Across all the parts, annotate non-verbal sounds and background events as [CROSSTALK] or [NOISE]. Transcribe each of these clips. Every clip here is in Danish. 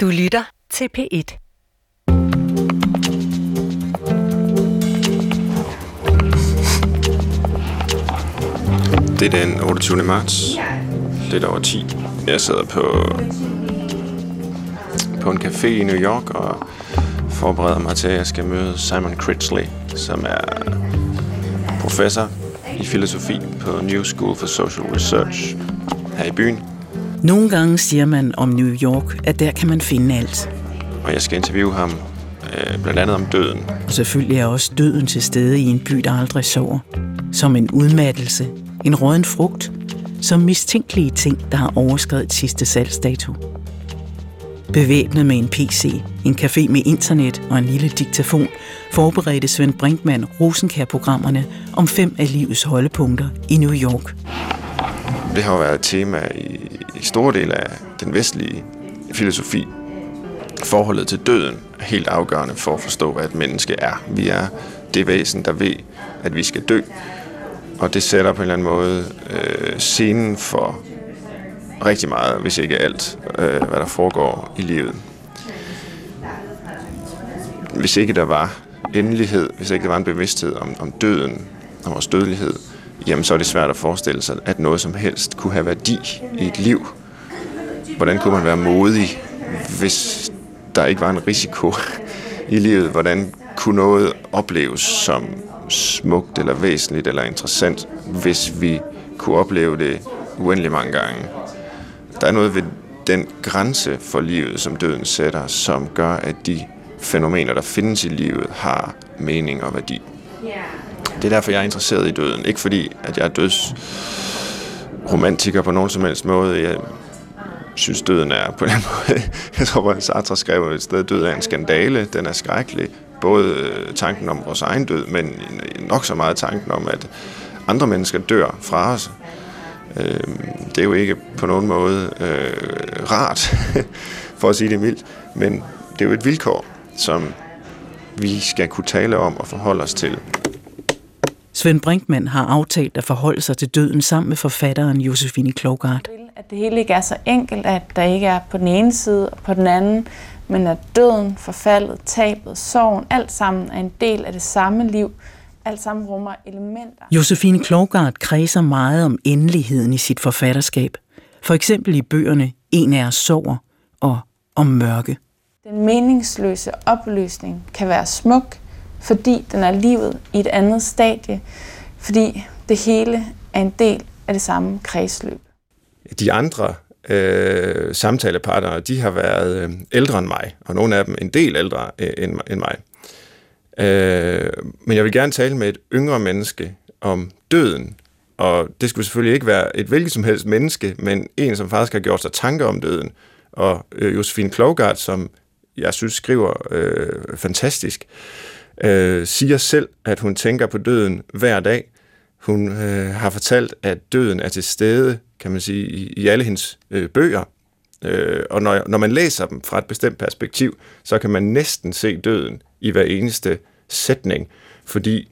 Du lytter til P1. Det er den 28. marts. Det over 10. Jeg sidder på, på en café i New York og forbereder mig til, at jeg skal møde Simon Critchley, som er professor i filosofi på New School for Social Research her i byen. Nogle gange siger man om New York, at der kan man finde alt. Og jeg skal interviewe ham øh, blandt andet om døden. Og selvfølgelig er også døden til stede i en by, der aldrig sover. Som en udmattelse, en råden frugt, som mistænkelige ting, der har overskrevet sidste salgsdato. Bevæbnet med en PC, en café med internet og en lille diktafon, forberedte Svend Brinkmann Rosenkær-programmerne om fem af livets holdepunkter i New York. Det har jo været et tema i, i store dele af den vestlige filosofi. Forholdet til døden er helt afgørende for at forstå, hvad et menneske er. Vi er det væsen, der ved, at vi skal dø. Og det sætter på en eller anden måde øh, scenen for rigtig meget, hvis ikke alt, øh, hvad der foregår i livet. Hvis ikke der var endelighed, hvis ikke der var en bevidsthed om, om døden, om vores dødelighed, jamen så er det svært at forestille sig, at noget som helst kunne have værdi i et liv. Hvordan kunne man være modig, hvis der ikke var en risiko i livet? Hvordan kunne noget opleves som smukt eller væsentligt eller interessant, hvis vi kunne opleve det uendelig mange gange? Der er noget ved den grænse for livet, som døden sætter, som gør, at de fænomener, der findes i livet, har mening og værdi. Det er derfor, jeg er interesseret i døden. Ikke fordi, at jeg er dødsromantiker på nogen som helst måde. Jeg synes, døden er på den måde... [LAUGHS] Jeg tror, at Sartre skrev et sted, død er en skandale. Den er skrækkelig. Både øh, tanken om vores egen død, men nok så meget tanken om, at andre mennesker dør fra os. Øhm, det er jo ikke på nogen måde øh, rart, [LAUGHS] for at sige det mildt, men det er jo et vilkår, som vi skal kunne tale om og forholde os til. Svend Brinkmann har aftalt at forholde sig til døden sammen med forfatteren Josefine Klogart. At det hele ikke er så enkelt, at der ikke er på den ene side og på den anden, men at døden, forfaldet, tabet, sorgen, alt sammen er en del af det samme liv, alt sammen rummer elementer. Josefine Klogart kredser meget om endeligheden i sit forfatterskab. For eksempel i bøgerne En af os sover og Om mørke. Den meningsløse opløsning kan være smuk, fordi den er livet i et andet stadie, fordi det hele er en del af det samme kredsløb. De andre øh, samtalepartnere, de har været øh, ældre end mig, og nogle af dem en del ældre øh, end, end mig. Øh, men jeg vil gerne tale med et yngre menneske om døden, og det skulle selvfølgelig ikke være et hvilket som helst menneske, men en, som faktisk har gjort sig tanker om døden. Og øh, Josefine Klogart, som jeg synes skriver øh, fantastisk, øh, Øh, siger selv, at hun tænker på døden hver dag. Hun øh, har fortalt, at døden er til stede, kan man sige, i, i alle hendes øh, bøger. Øh, og når, når man læser dem fra et bestemt perspektiv, så kan man næsten se døden i hver eneste sætning, fordi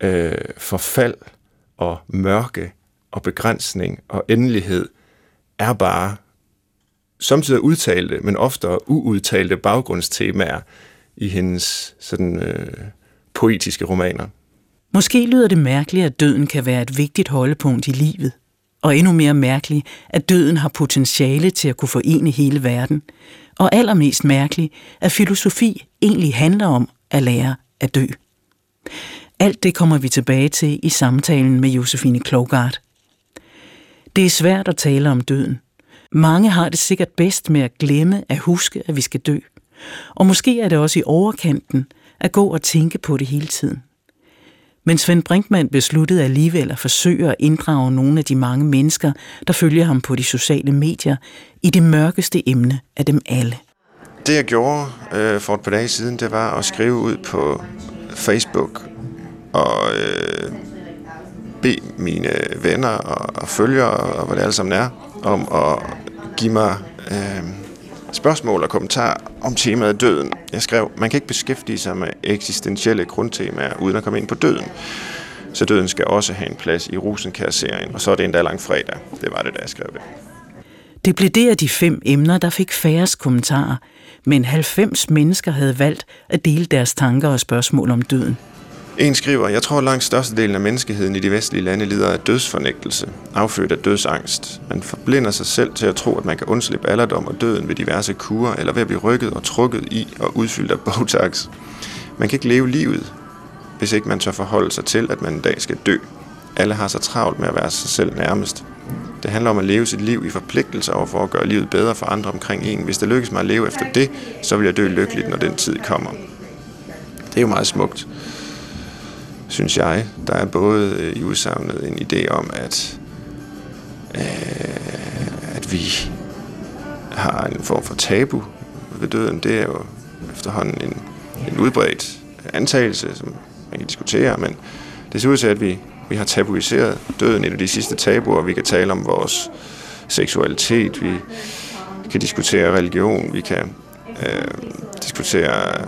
øh, forfald og mørke og begrænsning og endelighed er bare samtidig udtalte, men oftere uudtalte baggrundstemaer i hendes sådan øh, poetiske romaner. Måske lyder det mærkeligt, at døden kan være et vigtigt holdepunkt i livet. Og endnu mere mærkeligt, at døden har potentiale til at kunne forene hele verden. Og allermest mærkeligt, at filosofi egentlig handler om at lære at dø. Alt det kommer vi tilbage til i samtalen med Josefine Klogart. Det er svært at tale om døden. Mange har det sikkert bedst med at glemme at huske, at vi skal dø. Og måske er det også i overkanten at gå og tænke på det hele tiden. Men Svend Brinkmann besluttede alligevel at forsøge at inddrage nogle af de mange mennesker, der følger ham på de sociale medier, i det mørkeste emne af dem alle. Det jeg gjorde øh, for et par dage siden, det var at skrive ud på Facebook og øh, bede mine venner og, og følgere, og hvad det alle sammen er, om at give mig øh, spørgsmål og kommentarer om temaet døden. Jeg skrev, man kan ikke beskæftige sig med eksistentielle grundtemaer uden at komme ind på døden. Så døden skal også have en plads i Rosenkær-serien, og så er det endda lang fredag. Det var det, da jeg skrev det. Det blev det af de fem emner, der fik færrest kommentarer, men 90 mennesker havde valgt at dele deres tanker og spørgsmål om døden. En skriver, jeg tror langt størstedelen af menneskeheden i de vestlige lande lider af dødsfornægtelse, affødt af dødsangst. Man forblinder sig selv til at tro, at man kan undslippe alderdom og døden ved diverse kurer, eller ved at blive rykket og trukket i og udfyldt af Botox. Man kan ikke leve livet, hvis ikke man tør forholde sig til, at man en dag skal dø. Alle har så travlt med at være sig selv nærmest. Det handler om at leve sit liv i forpligtelse over for at gøre livet bedre for andre omkring en. Hvis det lykkes mig at leve efter det, så vil jeg dø lykkeligt, når den tid kommer. Det er jo meget smukt synes jeg. Der er både øh, i udsagnet en idé om, at, øh, at vi har en form for tabu ved døden. Det er jo efterhånden en, en udbredt antagelse, som man kan diskutere, men det ser ud til, at vi, vi har tabuiseret døden, et af de sidste tabuer. Vi kan tale om vores seksualitet, vi kan diskutere religion, vi kan øh, diskutere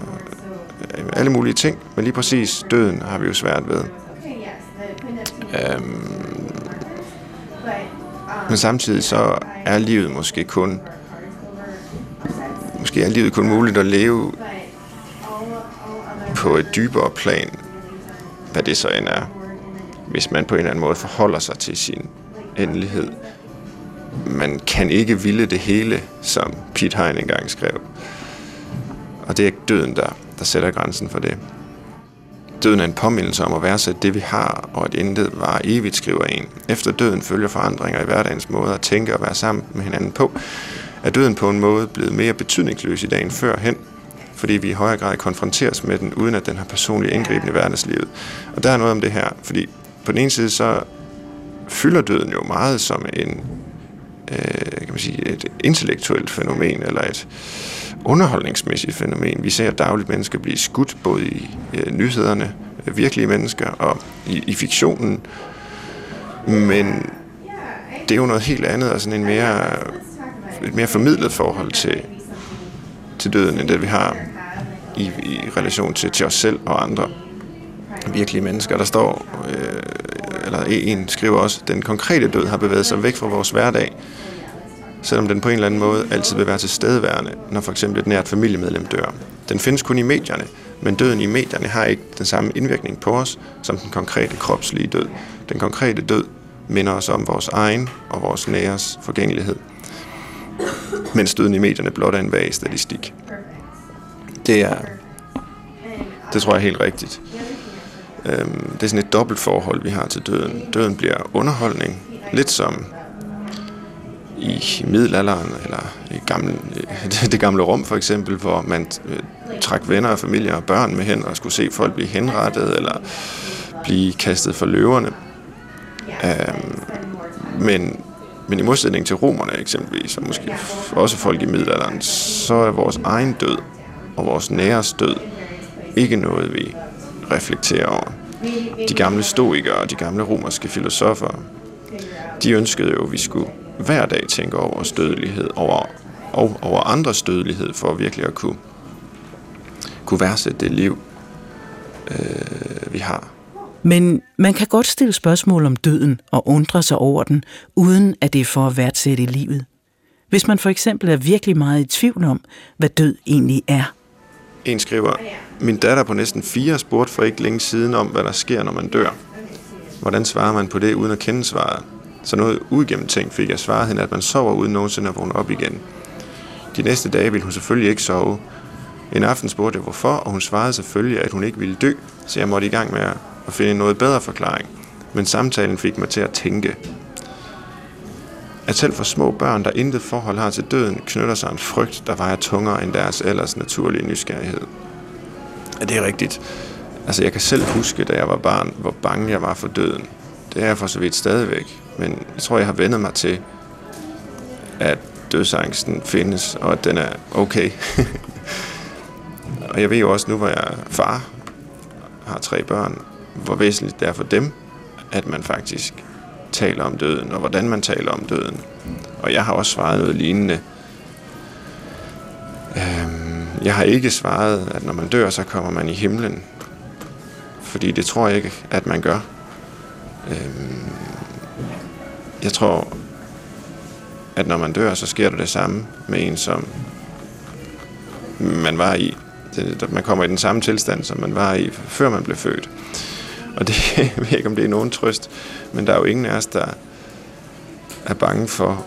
alle mulige ting, men lige præcis døden har vi jo svært ved. Øhm, men samtidig så er livet måske kun måske er livet kun muligt at leve på et dybere plan, hvad det så end er, hvis man på en eller anden måde forholder sig til sin endelighed. Man kan ikke ville det hele, som Pete Hein engang skrev. Og det er døden, der der sætter grænsen for det. Døden er en påmindelse om at værdsætte det, vi har, og at intet var evigt, skriver en. Efter døden følger forandringer i hverdagens måde at tænke og være sammen med hinanden på. Er døden på en måde blevet mere betydningsløs i dagen førhen, fordi vi i højere grad konfronteres med den, uden at den har personlig indgriben i hverdagslivet. Og der er noget om det her, fordi på den ene side så fylder døden jo meget som en, øh, kan man sige, et intellektuelt fænomen, eller et, underholdningsmæssigt fænomen. Vi ser dagligt mennesker blive skudt, både i øh, nyhederne, øh, virkelige mennesker, og i, i fiktionen. Men det er jo noget helt andet, og sådan en mere, et mere formidlet forhold til, til døden, end det vi har i, i relation til, til os selv og andre virkelige mennesker. Der står, øh, eller en skriver også, den konkrete død har bevæget sig væk fra vores hverdag, selvom den på en eller anden måde altid vil være tilstedeværende, når for eksempel et nært familiemedlem dør. Den findes kun i medierne, men døden i medierne har ikke den samme indvirkning på os, som den konkrete kropslige død. Den konkrete død minder os om vores egen og vores næres forgængelighed, mens døden i medierne blot er en vag statistik. Det er, det tror jeg er helt rigtigt. Øhm, det er sådan et dobbelt forhold, vi har til døden. Døden bliver underholdning, lidt som i middelalderen, eller i gamle, [LAUGHS] det gamle rum for eksempel, hvor man øh, trak venner og familier og børn med hen og skulle se folk blive henrettet eller blive kastet for løverne. Øhm, men, men i modsætning til romerne eksempelvis, og måske også folk i middelalderen, så er vores egen død og vores næres død ikke noget, vi reflekterer over. De gamle stoikere og de gamle romerske filosofer, de ønskede jo, at vi skulle hver dag tænker over vores dødelighed, over, og over andres dødelighed, for virkelig at kunne, kunne værdsætte det liv, øh, vi har. Men man kan godt stille spørgsmål om døden og undre sig over den, uden at det er for at værdsætte livet. Hvis man for eksempel er virkelig meget i tvivl om, hvad død egentlig er. En skriver, min datter på næsten fire spurgte for ikke længe siden om, hvad der sker, når man dør. Hvordan svarer man på det, uden at kende svaret? Så noget uigennemtænkt fik jeg svaret hende, at man sover uden nogensinde at vågne op igen. De næste dage ville hun selvfølgelig ikke sove. En aften spurgte jeg hvorfor, og hun svarede selvfølgelig, at hun ikke ville dø, så jeg måtte i gang med at finde noget bedre forklaring. Men samtalen fik mig til at tænke. At selv for små børn, der intet forhold har til døden, knytter sig en frygt, der vejer tungere end deres ellers naturlige nysgerrighed. Ja, det er rigtigt? Altså, jeg kan selv huske, da jeg var barn, hvor bange jeg var for døden. Det er jeg for så vidt stadigvæk. Men jeg tror, jeg har vendet mig til, at dødsangsten findes, og at den er okay. [LAUGHS] og jeg ved jo også nu, hvor jeg er far, har tre børn, hvor væsentligt det er for dem, at man faktisk taler om døden, og hvordan man taler om døden. Og jeg har også svaret noget lignende. Øhm, jeg har ikke svaret, at når man dør, så kommer man i himlen. Fordi det tror jeg ikke, at man gør. Øhm, jeg tror, at når man dør, så sker der det samme med en, som man var i. Det, man kommer i den samme tilstand, som man var i, før man blev født. Og det [LAUGHS] jeg ved ikke, om det er nogen trøst, men der er jo ingen af os, der er bange for,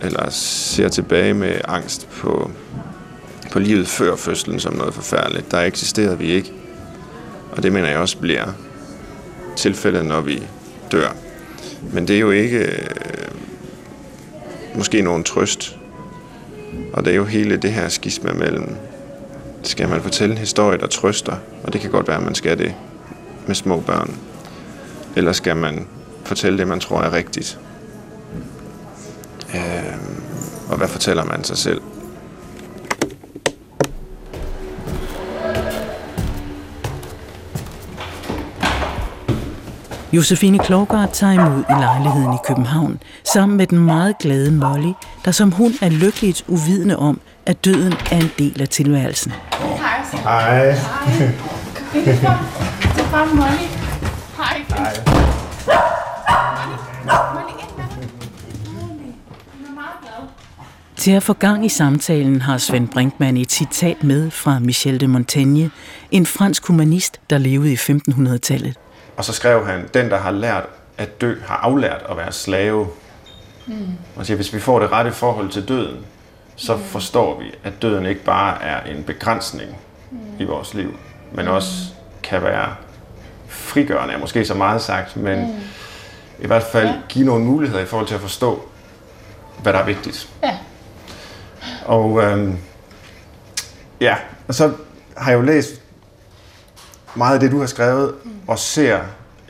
eller ser tilbage med angst på, på livet før fødslen som noget forfærdeligt. Der eksisterede vi ikke. Og det mener jeg også bliver tilfældet, når vi dør. Men det er jo ikke øh, måske nogen trøst. Og det er jo hele det her skisma mellem, skal man fortælle en historie, der trøster, og det kan godt være, at man skal det med små børn. Eller skal man fortælle det, man tror er rigtigt? Øh, og hvad fortæller man sig selv? Josefine Klogart tager imod i lejligheden i København, sammen med den meget glade Molly, der som hun er lykkeligt uvidende om, at døden er en del af tilværelsen. Hej. Hej. Hej. Det er frem, Molly. Hej. Hej. Er. Til at få gang i samtalen har Svend Brinkmann et citat med fra Michel de Montaigne, en fransk humanist, der levede i 1500-tallet. Og så skrev han, den der har lært at dø, har aflært at være slave. Mm. Og siger, hvis vi får det rette forhold til døden, så mm. forstår vi, at døden ikke bare er en begrænsning mm. i vores liv, men mm. også kan være frigørende, er måske så meget sagt, men mm. i hvert fald ja. give nogle muligheder i forhold til at forstå, hvad der er vigtigt. Ja. Og øhm, ja, og så har jeg jo læst meget af det, du har skrevet, mm. og ser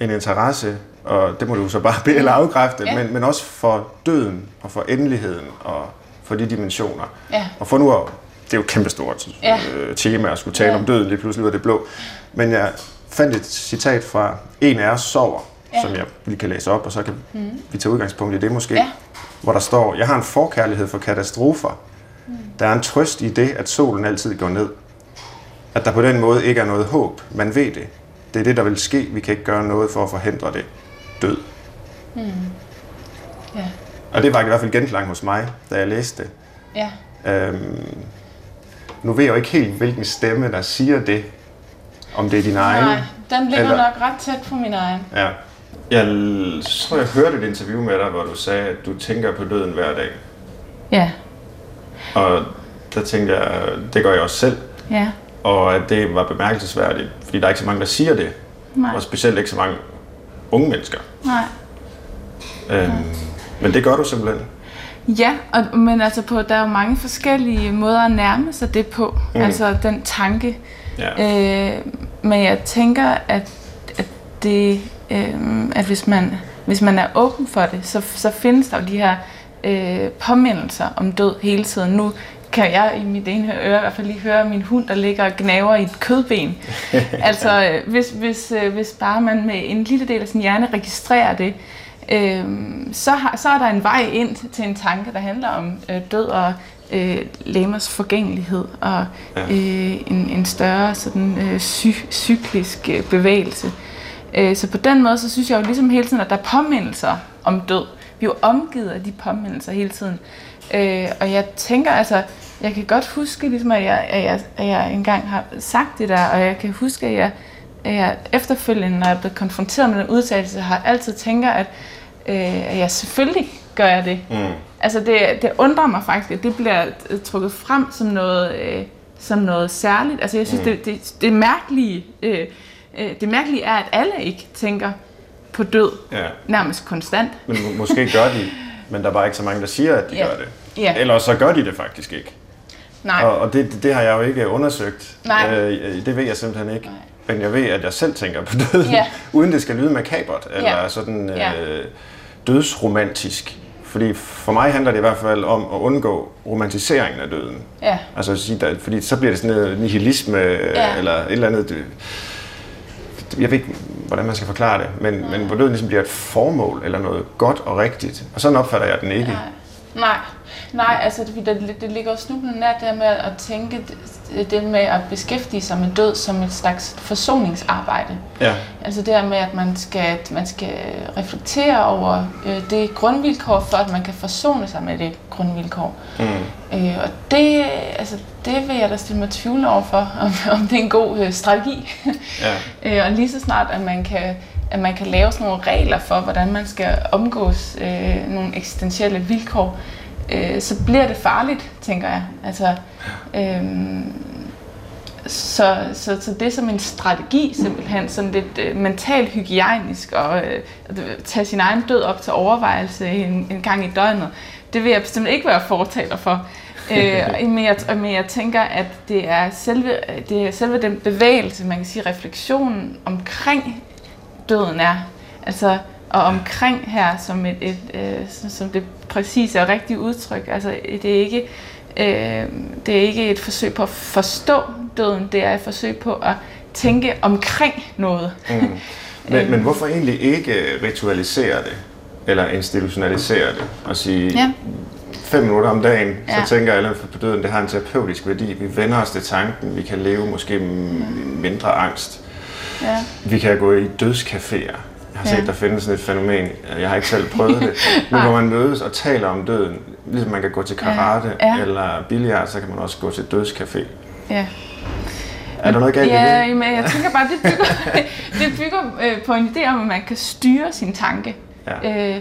en interesse, og det må du så bare [LAUGHS] bede eller afkræfte, ja. men, men også for døden, og for endeligheden, og for de dimensioner. Ja. Og for nu at, det er jo et kæmpestort Ja. øh, tema at skulle tale Ja. om døden lige pludselig ud af det blå. Men jeg fandt et citat fra En af os sover, Ja. som jeg lige kan læse op, og så kan mm. vi tage udgangspunkt i det måske. Ja. Hvor der står, jeg har en forkærlighed for katastrofer. Mm. Der er en trøst i det, at solen altid går ned. At der på den måde ikke er noget håb. Man ved det. Det er det, der vil ske. Vi kan ikke gøre noget for at forhindre det. Død. Ja. Og det var i hvert fald genklang hos mig, da jeg læste det. Ja. Øhm, nu ved jeg jo ikke helt, hvilken stemme, der siger det. Om det er din egen. Nej, den ligger Eller- nok ret tæt på min egen. Ja. Jeg tror, jeg hørte et interview med dig, hvor du sagde, at du tænker på døden hver dag. Ja. Og der tænkte jeg, det gør jeg også selv. Ja. Og at det var bemærkelsesværdigt, fordi der er ikke så mange, der siger det. Nej. Og specielt ikke så mange unge mennesker. Nej. Øhm, men det gør du simpelthen. Ja, og, men altså på, der er jo mange forskellige måder at nærme sig det på. Mm. Altså den tanke. Ja. Øh, men jeg tænker, at, at, det, øh, at hvis, man, hvis man er åben for det, så, så findes der jo de her øh, påmindelser om død hele tiden. Nu kan jeg i mit ene øre i hvert fald lige høre min hund, der ligger og gnaver i et kødben. [LAUGHS] altså, øh, hvis, hvis, øh, hvis bare man med en lille del af sin hjerne registrerer det, øh, så, har, så er der en vej ind til en tanke, der handler om øh, død og øh, læmers forgængelighed og Ja. øh, en, en større sådan, øh, sy- cyklisk øh, bevægelse. Øh, så på den måde, så synes jeg jo ligesom hele tiden, at der er påmindelser om død. Vi er jo omgivet af de påmindelser hele tiden. Øh, og jeg tænker altså, jeg kan godt huske, ligesom, at, jeg, at, jeg, at jeg engang har sagt det der, og jeg kan huske, at jeg, at jeg efterfølgende, når jeg er blevet konfronteret med den udtalelse, har altid tænker, at, øh, at jeg selvfølgelig gør jeg det. Mm. Altså det, det undrer mig faktisk, at det bliver trukket frem som noget, øh, som noget særligt. Altså jeg synes, mm. det, det, det mærkelige, øh, øh, det mærkelige er, at alle ikke tænker på død Ja. nærmest konstant. Men må- måske gør de, [LAUGHS] men der er bare ikke så mange, der siger, at de Ja. gør det. Ja. Ellers så gør de det faktisk ikke. Nej. Og, og det, det har jeg jo ikke undersøgt. Nej. Øh, det ved jeg simpelthen ikke. Nej. Men jeg ved, at jeg selv tænker på [LAUGHS] døden, Ja. uden det skal lyde makabert, eller Ja. sådan øh, dødsromantisk. Fordi for mig handler det i hvert fald om at undgå romantiseringen af døden. Ja. Altså at sige, der, fordi så bliver det sådan noget nihilisme, ja. Eller et eller andet... Det, jeg ved ikke, hvordan man skal forklare det, men, men hvor døden ligesom bliver et formål, eller noget godt og rigtigt. Og sådan opfatter jeg den ikke. Nej. Nej. Nej, altså det, det, det ligger snublende nær det med at tænke det, det med at beskæftige sig med død som et slags forsoningsarbejde. Ja. Altså det med, at man skal, man skal reflektere over øh, det grundvilkår, for at man kan forsone sig med det grundvilkår. Mm. Øh, og det, altså, det vil jeg da stille mig tvivl over for, om, om det er en god øh, strategi. Ja. [LAUGHS] øh, og lige så snart, at man kan at man kan lave sådan nogle regler for, hvordan man skal omgås øh, nogle eksistentielle vilkår, øh, så bliver det farligt, tænker jeg. Altså, øh, så, så, så det er som en strategi simpelthen, sådan lidt øh, mentalt hygiejnisk, og øh, at tage sin egen død op til overvejelse en, en gang i døgnet, det vil jeg bestemt ikke være fortaler for. øh, [LAUGHS] men, jeg, men jeg tænker, at det er, selve, det er selve den bevægelse, man kan sige, refleksionen omkring døden er. Altså, og omkring her som, et, et, øh, som det præcise og rigtige udtryk. Altså, det er ikke øh, det er ikke et forsøg på at forstå døden, det er et forsøg på at tænke omkring noget. Mm. Men, [LAUGHS] men hvorfor egentlig ikke ritualisere det, eller institutionalisere det, og sige, ja. fem minutter om dagen, ja. så tænker alle på døden, det har en terapeutisk værdi. Vi vender os til tanken, vi kan leve måske mindre angst. Ja. Vi kan gå i dødscaféer. Jeg har ja. set, der findes sådan et fænomen. Jeg har ikke selv prøvet det. [LAUGHS] Men hvor man mødes og taler om døden. Ligesom man kan gå til karate ja. Ja. eller billiard, så kan man også gå til dødscafé. Ja. Er der noget galt ja, i det? men jeg tænker bare, det bygger, [LAUGHS] det bygger øh, på en idé om, at man kan styre sin tanke. Ja. Øh,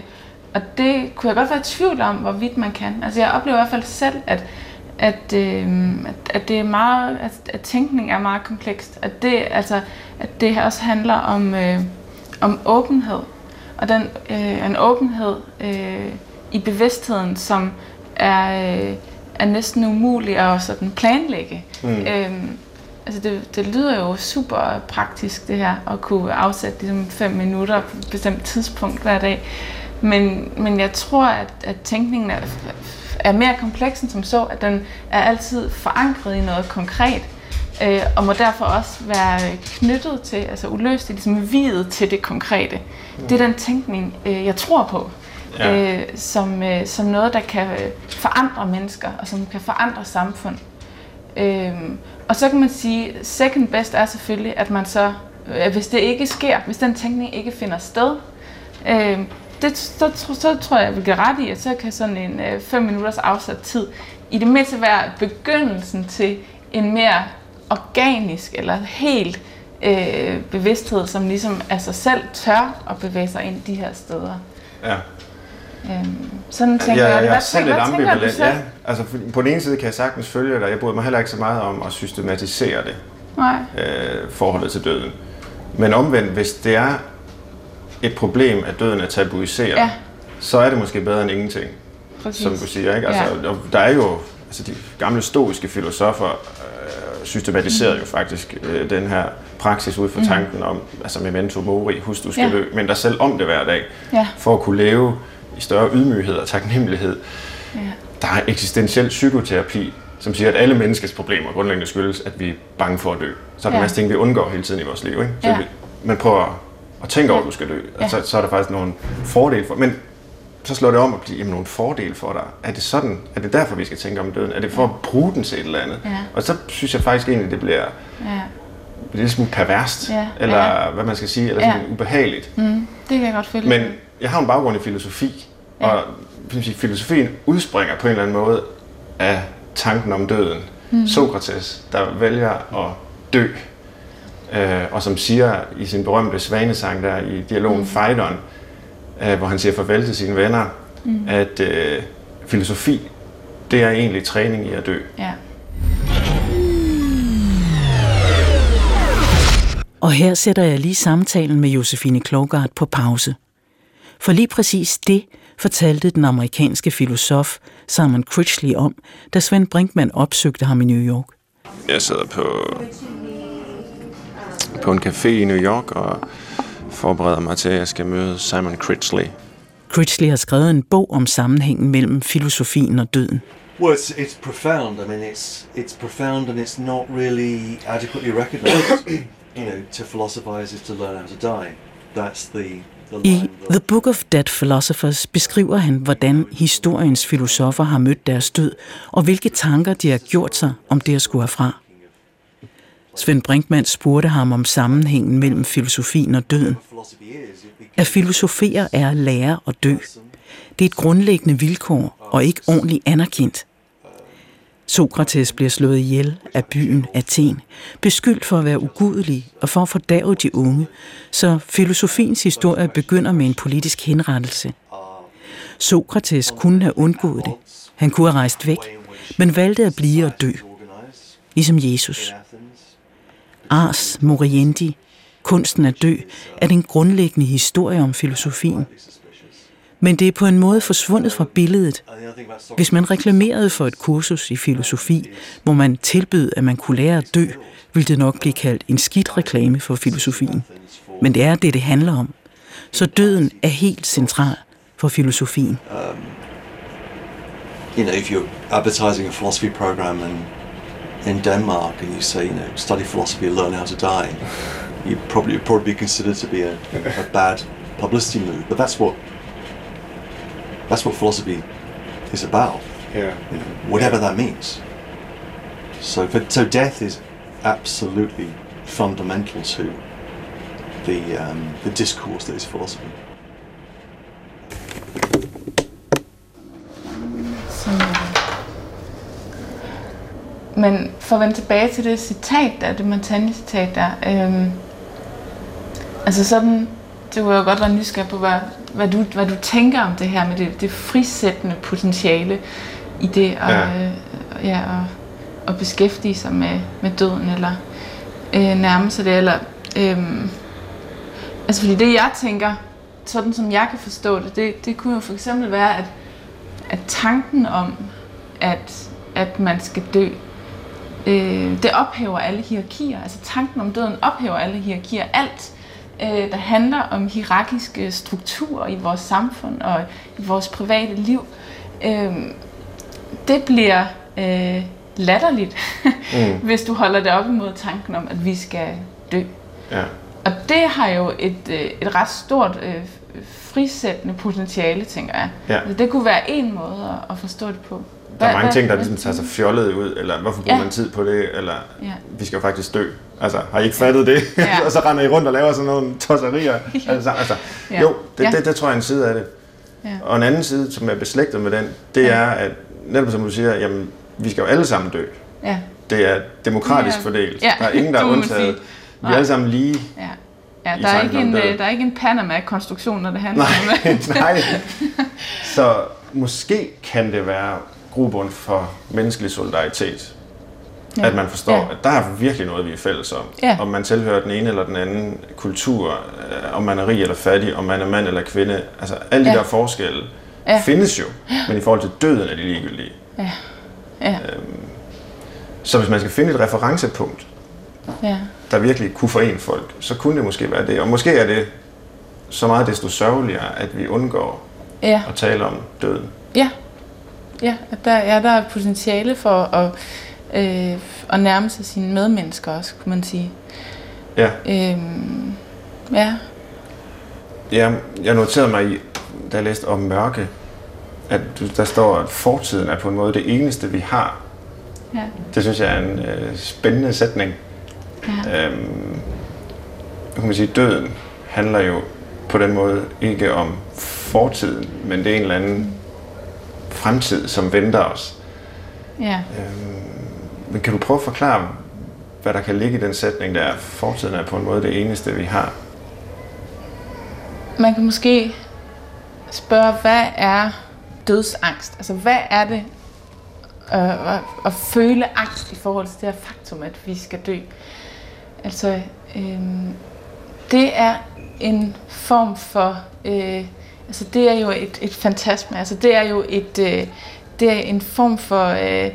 og det kunne jeg godt være i tvivl om, hvorvidt man kan. Altså jeg oplever i hvert fald selv, at at, øh, at, at det er meget, at, at tænkning er meget komplekst. At det, altså, at det også handler om, øh, om åbenhed. Og den, øh, en åbenhed øh, i bevidstheden, som er, øh, er næsten umulig at sådan planlægge. Mm. Øh, altså det, det lyder jo super praktisk det her, at kunne afsætte ligesom fem minutter på et bestemt tidspunkt hver dag. Men, men jeg tror, at, at tænkningen er, er mere kompleks end som så, at den er altid forankret i noget konkret, øh, og må derfor også være knyttet til, altså uløst, ligesom videt til det konkrete. Mm. Det er den tænkning, øh, jeg tror på, ja. øh, som, øh, som noget, der kan forandre mennesker, og som kan forandre samfund. Øh, og så kan man sige, second best er selvfølgelig, at man så, øh, hvis det ikke sker, hvis den tænkning ikke finder sted, øh, det, så, så, så tror jeg, jeg vil give ret i, at så kan sådan en 5 øh, minutters afsat tid i det mindste være begyndelsen til en mere organisk eller helt øh, bevidsthed, som ligesom af sig selv tør at bevæge sig ind de her steder. Ja. Øhm, sådan tænker ja, jeg. Jeg er selv lidt ambivalent. Ja, altså på den ene side kan jeg sagtens følge dig. Jeg bryder mig heller ikke så meget om at systematisere det. Nej. Øh, forholdet til døden. Men omvendt, hvis det er et problem, at døden er tabuiseret, ja. så er det måske bedre end ingenting. Præcis. Som du siger, ikke? Altså, ja. Der er jo altså de gamle stoiske filosofer systematiserede mm. jo faktisk øh, den her praksis ud fra mm. tanken om, altså memento mori, husk du skal ja. dø, men der selv om det hver dag, ja. for at kunne leve i større ydmyghed og taknemmelighed. Ja. Der er eksistentiel psykoterapi, som siger, at alle menneskets problemer grundlæggende skyldes, at vi er bange for at dø. Så er der ja. en masse ting, vi undgår hele tiden i vores liv. Ikke? Så ja. vi, man prøver at tænke over, at du skal dø. Ja. Så, så er der faktisk nogle fordele for Men så slår det om at blive jamen, nogle fordele for dig. Er det sådan? Er det derfor, vi skal tænke om døden? Er det for ja. at bruge den til et eller andet? Ja. Og så synes jeg faktisk egentlig, det bliver ja. lidt smule perverst, ja. eller ja. hvad man skal sige, eller sådan ja. ubehageligt. Mm, det kan jeg godt følge. Men jeg har en baggrund i filosofi, ja. og filosofien udspringer på en eller anden måde af tanken om døden. Mm. Sokrates, der vælger at dø, øh, og som siger i sin berømte svanesang der i dialogen mm. Phaidon, øh, hvor han siger farvel til sine venner, mm. at øh, filosofi, det er egentlig træning i at dø. Ja. Og her sætter jeg lige samtalen med Josefine Klogart på pause. For lige præcis det fortalte den amerikanske filosof Simon Critchley om, da Svend Brinkmann opsøgte ham i New York. Jeg sidder på, på en café i New York og forbereder mig til, at jeg skal møde Simon Critchley. Critchley har skrevet en bog om sammenhængen mellem filosofien og døden. Well, it's, it's profound. I mean, it's it's profound, and it's not really adequately recognized. [COUGHS] you know, to philosophize is to learn how to die. That's the I The Book of Dead Philosophers beskriver han, hvordan historiens filosofer har mødt deres død, og hvilke tanker de har gjort sig om det at skulle herfra. Svend Brinkmann spurgte ham om sammenhængen mellem filosofien og døden. At filosofere er at lære og dø. Det er et grundlæggende vilkår og ikke ordentligt anerkendt. Sokrates bliver slået ihjel af byen Athen, beskyldt for at være ugudelig og for at fordave de unge, så filosofiens historie begynder med en politisk henrettelse. Sokrates kunne have undgået det. Han kunne have rejst væk, men valgte at blive og dø, ligesom Jesus. Ars Moriendi, kunsten at dø, er den grundlæggende historie om filosofien. Men det er på en måde forsvundet fra billedet. Hvis man reklamerede for et kursus i filosofi, hvor man tilbød, at man kunne lære at dø, ville det nok blive kaldt en skidt reklame for filosofien. Men det er det, det handler om. Så døden er helt central for filosofien. Um, you know, if you're advertising a philosophy program and in Denmark and you say, you know, study philosophy and learn how to die, you probably probably be considered to be a, a bad publicity move. But that's what That's what philosophy is about. Yeah. You know, whatever yeah. that means. So, for, so death is absolutely fundamental to the um, the discourse that is philosophy. Så, men for at vende tilbage til det citat der, det Montaigne-citat der, øhm, altså sådan, det var jo godt være nysgerrig på, hvad, hvad du, hvad du tænker om det her med det, det frisættende potentiale i det at, ja. Øh, ja, at, at beskæftige sig med, med døden, eller øh, nærme sig det, eller øh, altså fordi det jeg tænker, sådan som jeg kan forstå det, det, det kunne jo for eksempel være, at, at tanken om, at, at man skal dø, øh, det ophæver alle hierarkier. Altså tanken om døden ophæver alle hierarkier. Alt øh, der handler om hierarkiske strukturer i vores samfund og i vores private liv, øh, det bliver øh, latterligt, mm. [LAUGHS] hvis du holder det op imod tanken om, at vi skal dø. Ja. Og det har jo et, øh, et ret stort øh, frisættende potentiale, tænker jeg. Ja. Altså, det kunne være en måde at, at forstå det på. Der er mange ting, der ligesom tager sig fjollet ud, eller hvorfor bruger ja. man tid på det, eller ja. vi skal jo faktisk dø. Altså, har I ikke fattet det? Ja. [LAUGHS] og så render I rundt og laver sådan nogle tosserier. [LAUGHS] ja. altså, altså, ja. Jo, det, ja. det, det tror jeg er en side af det. Ja. Og en anden side, som er beslægtet med den, det ja. er, at netop som du siger, jamen, vi skal jo alle sammen dø. Ja. Det er demokratisk ja. fordelt. Ja. Der er ingen, der er [LAUGHS] undtaget. Vi er alle sammen lige. Ja. Ja, der er, ikke en, der er ikke en Panama-konstruktion, når det handler nej, om det. nej. Så måske kan det være grobund for menneskelig solidaritet. Ja. At man forstår, ja. at der er virkelig noget, vi er fælles om. Ja. Om man tilhører den ene eller den anden kultur, øh, om man er rig eller fattig, om man er mand eller kvinde. Altså alle de ja. der forskelle ja. findes jo, men i forhold til døden er de ligegyldige. Ja. Ja. Øhm, så hvis man skal finde et referencepunkt, ja. der virkelig kunne forene folk, så kunne det måske være det. Og måske er det så meget desto sørgeligere, at vi undgår ja. at tale om døden. Ja, ja der, ja, der er potentiale for at øh, at nærme sig sine medmennesker også, kunne man sige. Ja. Øhm, ja. Ja, jeg noterede mig, i, da jeg læste om mørke, at der står, at fortiden er på en måde det eneste, vi har. Ja. Det synes jeg er en øh, spændende sætning. Ja. Øhm, kan man sige, døden handler jo på den måde ikke om fortiden, men det er en eller anden fremtid, som venter os. Ja. Øhm, men kan du prøve at forklare, hvad der kan ligge i den sætning, der er, fortiden er på en måde det eneste, vi har? Man kan måske spørge, hvad er dødsangst? Altså, hvad er det øh, at, at føle angst i forhold til det her faktum, at vi skal dø? Altså, øh, det er en form for... Øh, altså, det er jo et, et fantasme. Altså, det er jo et... Øh, det er en form for... Øh,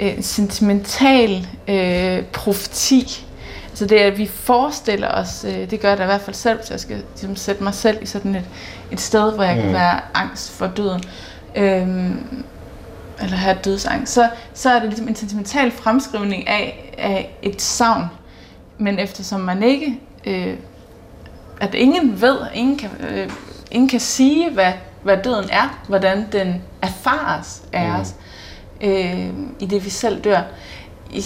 øh, sentimental øh, profeti. Altså det er, at vi forestiller os, øh, det gør jeg da i hvert fald selv, så jeg skal ligesom, sætte mig selv i sådan et, et sted, hvor jeg mm. kan være angst for døden, øh, eller have dødsangst, så, så er det ligesom en sentimental fremskrivning af, af et savn. Men eftersom man ikke øh, at ingen ved, ingen kan, øh, ingen kan sige, hvad, hvad døden er, hvordan den erfares af os, øh, i det vi selv dør,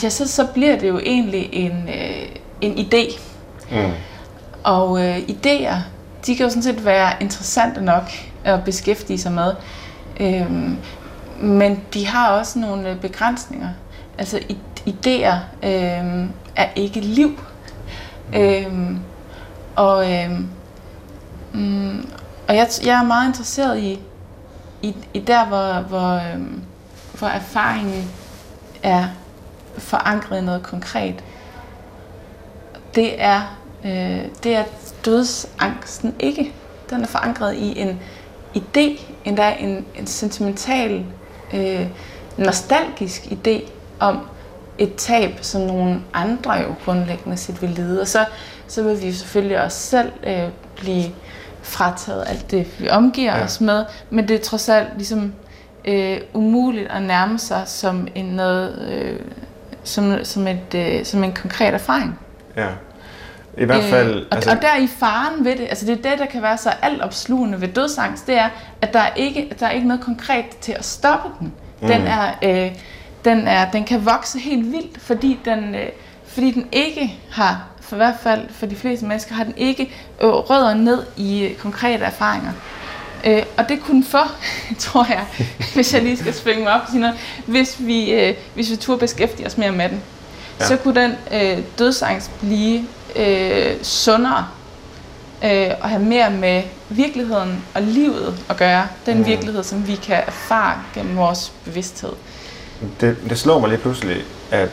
ja, så, så bliver det jo egentlig en, øh, en idé. Mm. Og øh, idéer, de kan jo sådan set være interessante nok at beskæftige sig med. Øhm, men de har også nogle øh, begrænsninger. Altså idéer øhm, er ikke liv. Øhm, og øhm, mm, og jeg, jeg er meget interesseret i, i, i der, hvor, hvor, øhm, hvor erfaringen er forankret i noget konkret. Det er, øh, det er dødsangsten ikke. Den er forankret i en idé, endda en, en sentimental, øh, nostalgisk idé om et tab, som nogle andre jo grundlæggende set vil lide. Og så, så vil vi selvfølgelig også selv øh, blive frataget alt det, vi omgiver Ja. os med, men det er trods alt ligesom øh, umuligt at nærme sig som en noget, øh, som, som, et, øh, som en konkret erfaring. Ja. I hvert fald... Øh, og, altså, og der er i faren ved det, altså det er det, der kan være så altopslugende ved dødsangst, det er, at der er ikke, der er ikke noget konkret til at stoppe den. Den, Mm. er, øh, den, er, den kan vokse helt vildt, fordi den, øh, fordi den ikke har, for i hvert fald for de fleste mennesker, har den ikke øh, rødder ned i øh, konkrete erfaringer. Øh, og det kunne få, [LAUGHS] tror jeg, [LAUGHS] hvis jeg lige skal svinge mig op og sige noget, hvis vi, øh, hvis vi turde beskæftige os mere med den. Ja. Så kunne den øh, dødsangst blive øh, sundere øh, og have mere med virkeligheden og livet at gøre. Den mm. virkelighed, som vi kan erfare gennem vores bevidsthed. det, det slår mig lige pludselig, at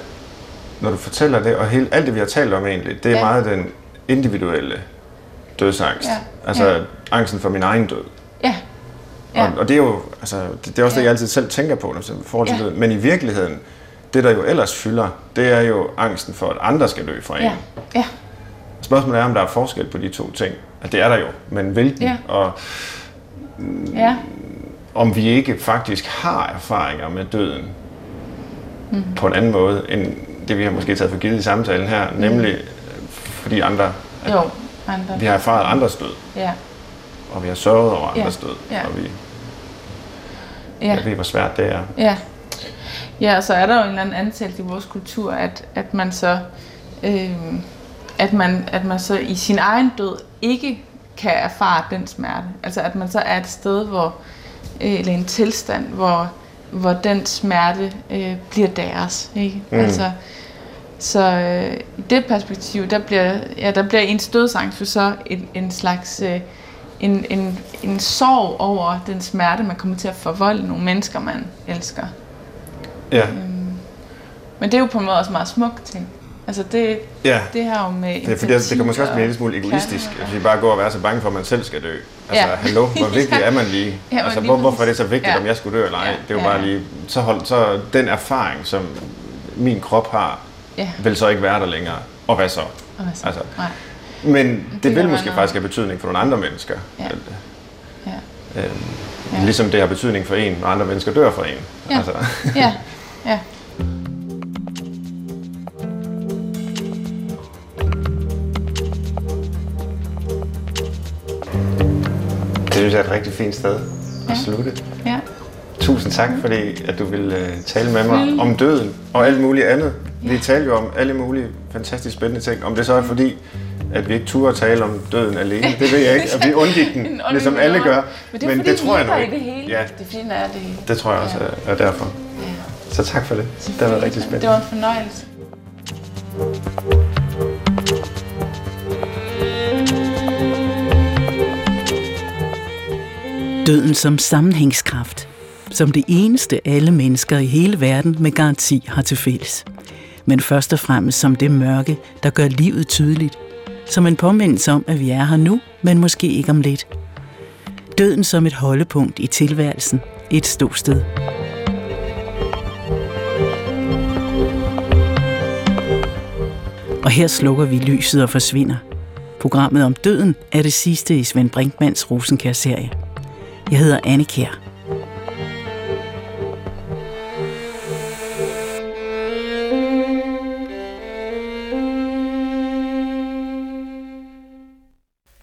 når du fortæller det, og hele, alt det, vi har talt om egentlig, det er ja. Meget den individuelle dødsangst. Ja. Altså Ja. angsten for min egen død. Ja, Ja. Og, og det er jo altså, det, det er også ja. det, jeg altid selv tænker på, når jeg forhold til Ja. død. Men i virkeligheden, det der jo ellers fylder, det er jo angsten for, at andre skal dø fra en. ja, ja, Spørgsmålet er, om der er forskel på de to ting. At det er der jo, men hvilken? Ja. Og ja, om vi ikke faktisk har erfaringer med døden mm. på en anden måde, end det vi har måske taget for givet i samtalen her, mm. nemlig fordi andre, at jo, andre. vi har erfaret andres død, Ja, og vi har sørget over Ja. andres død, Ja. og vi, ja. jeg ved, hvor svært det er. Ja. Ja, og så er der jo en eller anden antagelse i vores kultur, at, at man så øh, at man, at man så i sin egen død ikke kan erfare den smerte. Altså at man så er et sted, hvor, øh, eller en tilstand, hvor, hvor den smerte øh, bliver deres. Ikke? Mm. Altså, så øh, i det perspektiv, der bliver, ja, der bliver ens dødsangst jo så en, en slags øh, en, en, en sorg over den smerte, man kommer til at forvolde nogle mennesker, man elsker. Ja, Men det er jo på en måde også meget smukt ting. Altså det, ja. det har jo med Det, er fordi, det kan måske også blive en lille smule egoistisk, at vi bare går og være så bange for, at man selv skal dø. Altså, Ja. hallo, hvor [LAUGHS] vigtig er man lige? men altså, hvor, hvorfor er det så vigtigt, Ja. om jeg skulle dø eller ej? Ja, Det er jo ja, bare ja. lige, så, hold, så den erfaring, som min krop har, Ja, vil så ikke være der længere. Og hvad så? og hvad så? Altså, Nej. Men det, det vil måske noget- faktisk have betydning for nogle andre mennesker. Ja. At, Ja. Øhm, Ja. Ligesom det har betydning for en, når andre mennesker dør for en. Ja. Altså, Ja, [LAUGHS] ja. det synes jeg er et rigtig fint sted at Ja. slutte. ja. Tusind tak, fordi at du ville uh, tale med mig om døden og alt muligt andet. Vi talte jo om alle mulige fantastisk spændende ting. Om det så er fordi, at vi ikke turde tale om døden alene, det ved jeg ikke. At vi undgik den, [LAUGHS] En ligesom alle gør. Men det er fordi, det tror jeg nu ikke. det hele. Ja, Det er fordi, den er det hele. det tror jeg også er, er derfor. Ja. Så tak for det. Det været rigtig spændende. Det var en fornøjelse. Døden som sammenhængskraft. Som det eneste alle mennesker i hele verden med garanti har til fælles. Men først og fremmest som det mørke, der gør livet tydeligt. Som en påmindelse om, at vi er her nu, men måske ikke om lidt. Døden som et holdepunkt i tilværelsen. Et ståsted. Og her slukker vi lyset og forsvinder. Programmet om døden er det sidste i Svend Brinkmans Rosenkær-serie. Jeg hedder Anne Kjær.